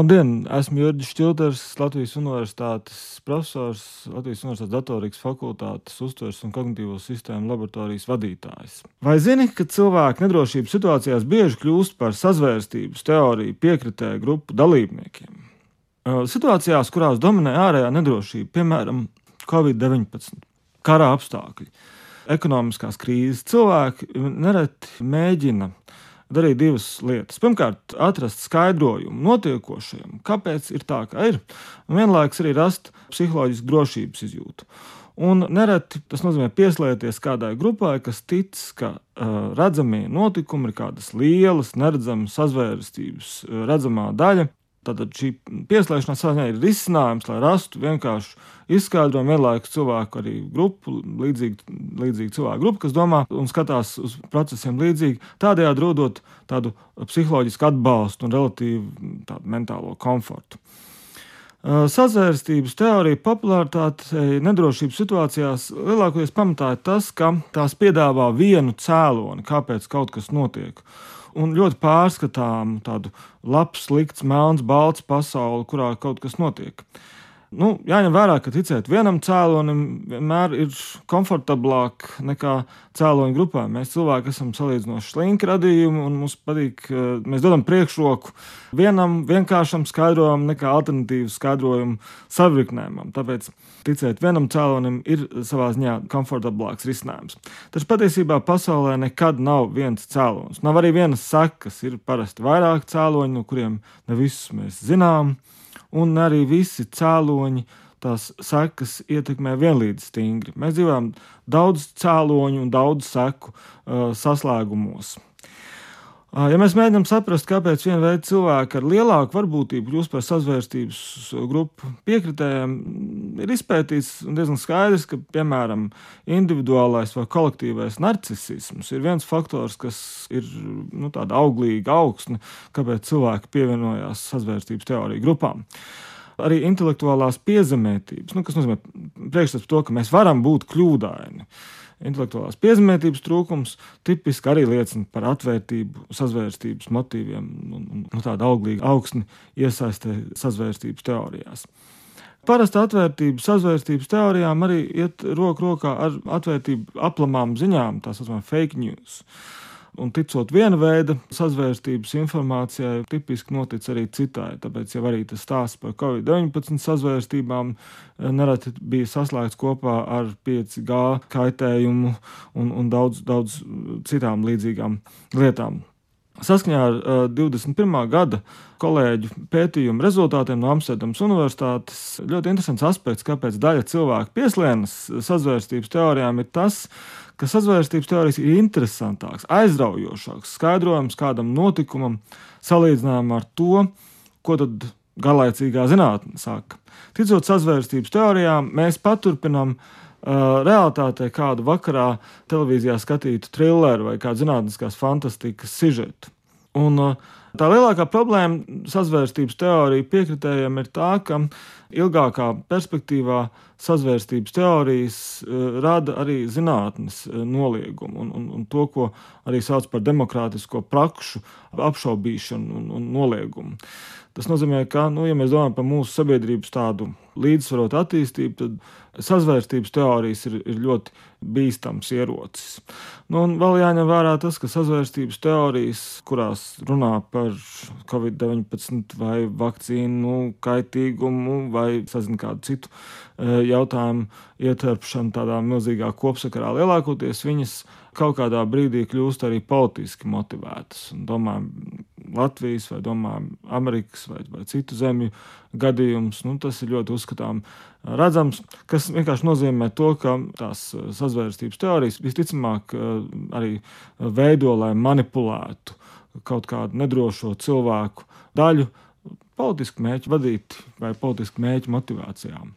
Labdien! Esmu Jurģis Čilters, Latvijas Universitātes profesors, Latvijas Universitātes datorikas fakultātes uztveres un kognitīvo sistēmu laboratorijas vadītājs. Vai zini, ka cilvēki nedrošības situācijās bieži kļūst par sazvērstības teoriju piekritēju grupu dalībniekiem? Situācijās, kurās dominē ārējā nedrošība, piemēram, Covid-19, kara apstākļi, ekonomiskās krīzes, cilvēki nereti mēģina darīt divas lietas. Pirmkārt, atrast skaidrojumu notiekošajam, kāpēc ir tā, kā ir, un vienlaikus arī rast psiholoģisku drošības izjūtu. Un nereti tas nozīmē pieslēgties kādai grupai, kas tic, ka uh, redzamie notikumi ir kādas lielas, neredzamas sazvērstības uh, redzamā daļa, Tātad šī pieslēgšanās savā ziņā ir risinājums, lai rastu vienkāršu izskaidrojumu, vienlaikus cilvēku arī grupu, līdzīgi, līdzīgi cilvēku grupu, kas domā un skatās uz procesiem līdzīgi, tādējādi rodot tādu psiholoģisku atbalstu un relatīvu mentālo komfortu. Sazvērstības teorija popularitāte nedrošības situācijās lielākoties pamatā ir tas, ka tās piedāvā vienu cēloni, kāpēc kaut kas notiek un ļoti pārskatāmu, tādu labs, slikts, melns, balts pasauli, kurā kaut kas notiek. Nu, jāņem vērā, ka ticēt vienam cēlonim vienmēr ir komfortablāk nekā cēloņu grupām. Mēs cilvēki esam salīdzinoši slinki radījumi, un mums patīk, mēs dodam priekšroku vienam vienkāršam skaidrojumam nekā alternatīvu skaidrojumu savriknējumam. Tāpēc ticēt vienam cēlonim ir savā ziņā komfortablāks risinājums. Taču patiesībā pasaulē nekad nav viens cēlonis. Nav arī vienas sekas, ir parasti vairāk cēloņu, no kuriem ne visus mēs zinām un arī visi cēloņi tās sekas ietekmē vienlīdz stingri. Mēs dzīvojam daudz cēloņu un daudz seku uh, saslēgumos. Ja mēs mēģinām saprast, kāpēc viena veida cilvēki ar lielāku varbūtību kļūst par sazvērstības grupu piekritējiem, ir izpētīts diezgan skaidrs, ka, piemēram, individuālais vai kolektīvais narcisms ir viens faktors, kas ir nu, tāda auglīga augsne, kāpēc cilvēki pievienojās sazvērstības teoriju grupām arī intelektuālās piezemētības, nu, kas nozīmē priekšstats par to, ka mēs varam būt kļūdaini. Uh, intelektuālās piezemētības trūkums tipiski arī liecina par atvērtību, sazvērstības motīviem un, un, un tādu auglīgu augsni iesaistē sazvērstības teorijās. Parasti atvērtība sazvērstības teorijām arī iet roku rokā ar atvērtību aplamām ziņām, tā saucamā fake news. Un ticot viena veida sazvērstības informācijai, tipiski notic arī citai. Tāpēc jau arī tas stāsts par Covid-19 sazvērstībām eh, nereti bija saslēgts kopā ar 5G kaitējumu un, un daudz, daudz citām līdzīgām lietām. Saskaņā ar uh, 21. gada kolēģu pētījumu rezultātiem no Amsterdamas Universitātes ļoti interesants aspekts, kāpēc daļa cilvēku pieslēnas sazvērstības teorijām, ir tas, ka sazvērstības teorijas ir interesantāks, aizraujošāks skaidrojums kādam notikumam, salīdzinājumā ar to, ko tad garlaicīgā zinātne saka. Ticot sazvērstības teorijām, mēs paturpinām uh, realitātē kādu vakarā televīzijā skatītu trilleru vai kādu zinātniskās fantastikas sižetu. Un, uh, Tā lielākā problēma sazvērstības teoriju piekritējiem ir tā, ka ilgākā perspektīvā sazvērstības teorijas uh, rada arī zinātnes uh, noliegumu un, un, un to, ko arī sauc par demokrātisko prakšu apšaubīšanu un, un noliegumu. Tas nozīmē, ka, nu, ja mēs domājam par mūsu sabiedrības tādu līdzsvarotu attīstību, tad sazvērstības teorijas ir, ir ļoti bīstams ierocis. Nu, un vēl jāņem vērā tas, ka sazvērstības teorijas, kurās runā par covid-19 vai vakcīnu kaitīgumu vai sazin kādu citu e, jautājumu ieterpšanu tādā milzīgā kopsakarā, lielākoties viņas kaut kādā brīdī kļūst arī politiski motivētas. Domājam, Latvijas vai domājam, Amerikas vai, vai citu zemju gadījums, nu, tas ir ļoti uzskatām redzams, kas vienkārši nozīmē to, ka tās sazvērstības teorijas visticamāk arī veido, lai manipulētu kaut kādu nedrošo cilvēku daļu politisku mērķu vadīt vai politisku mērķu motivācijām.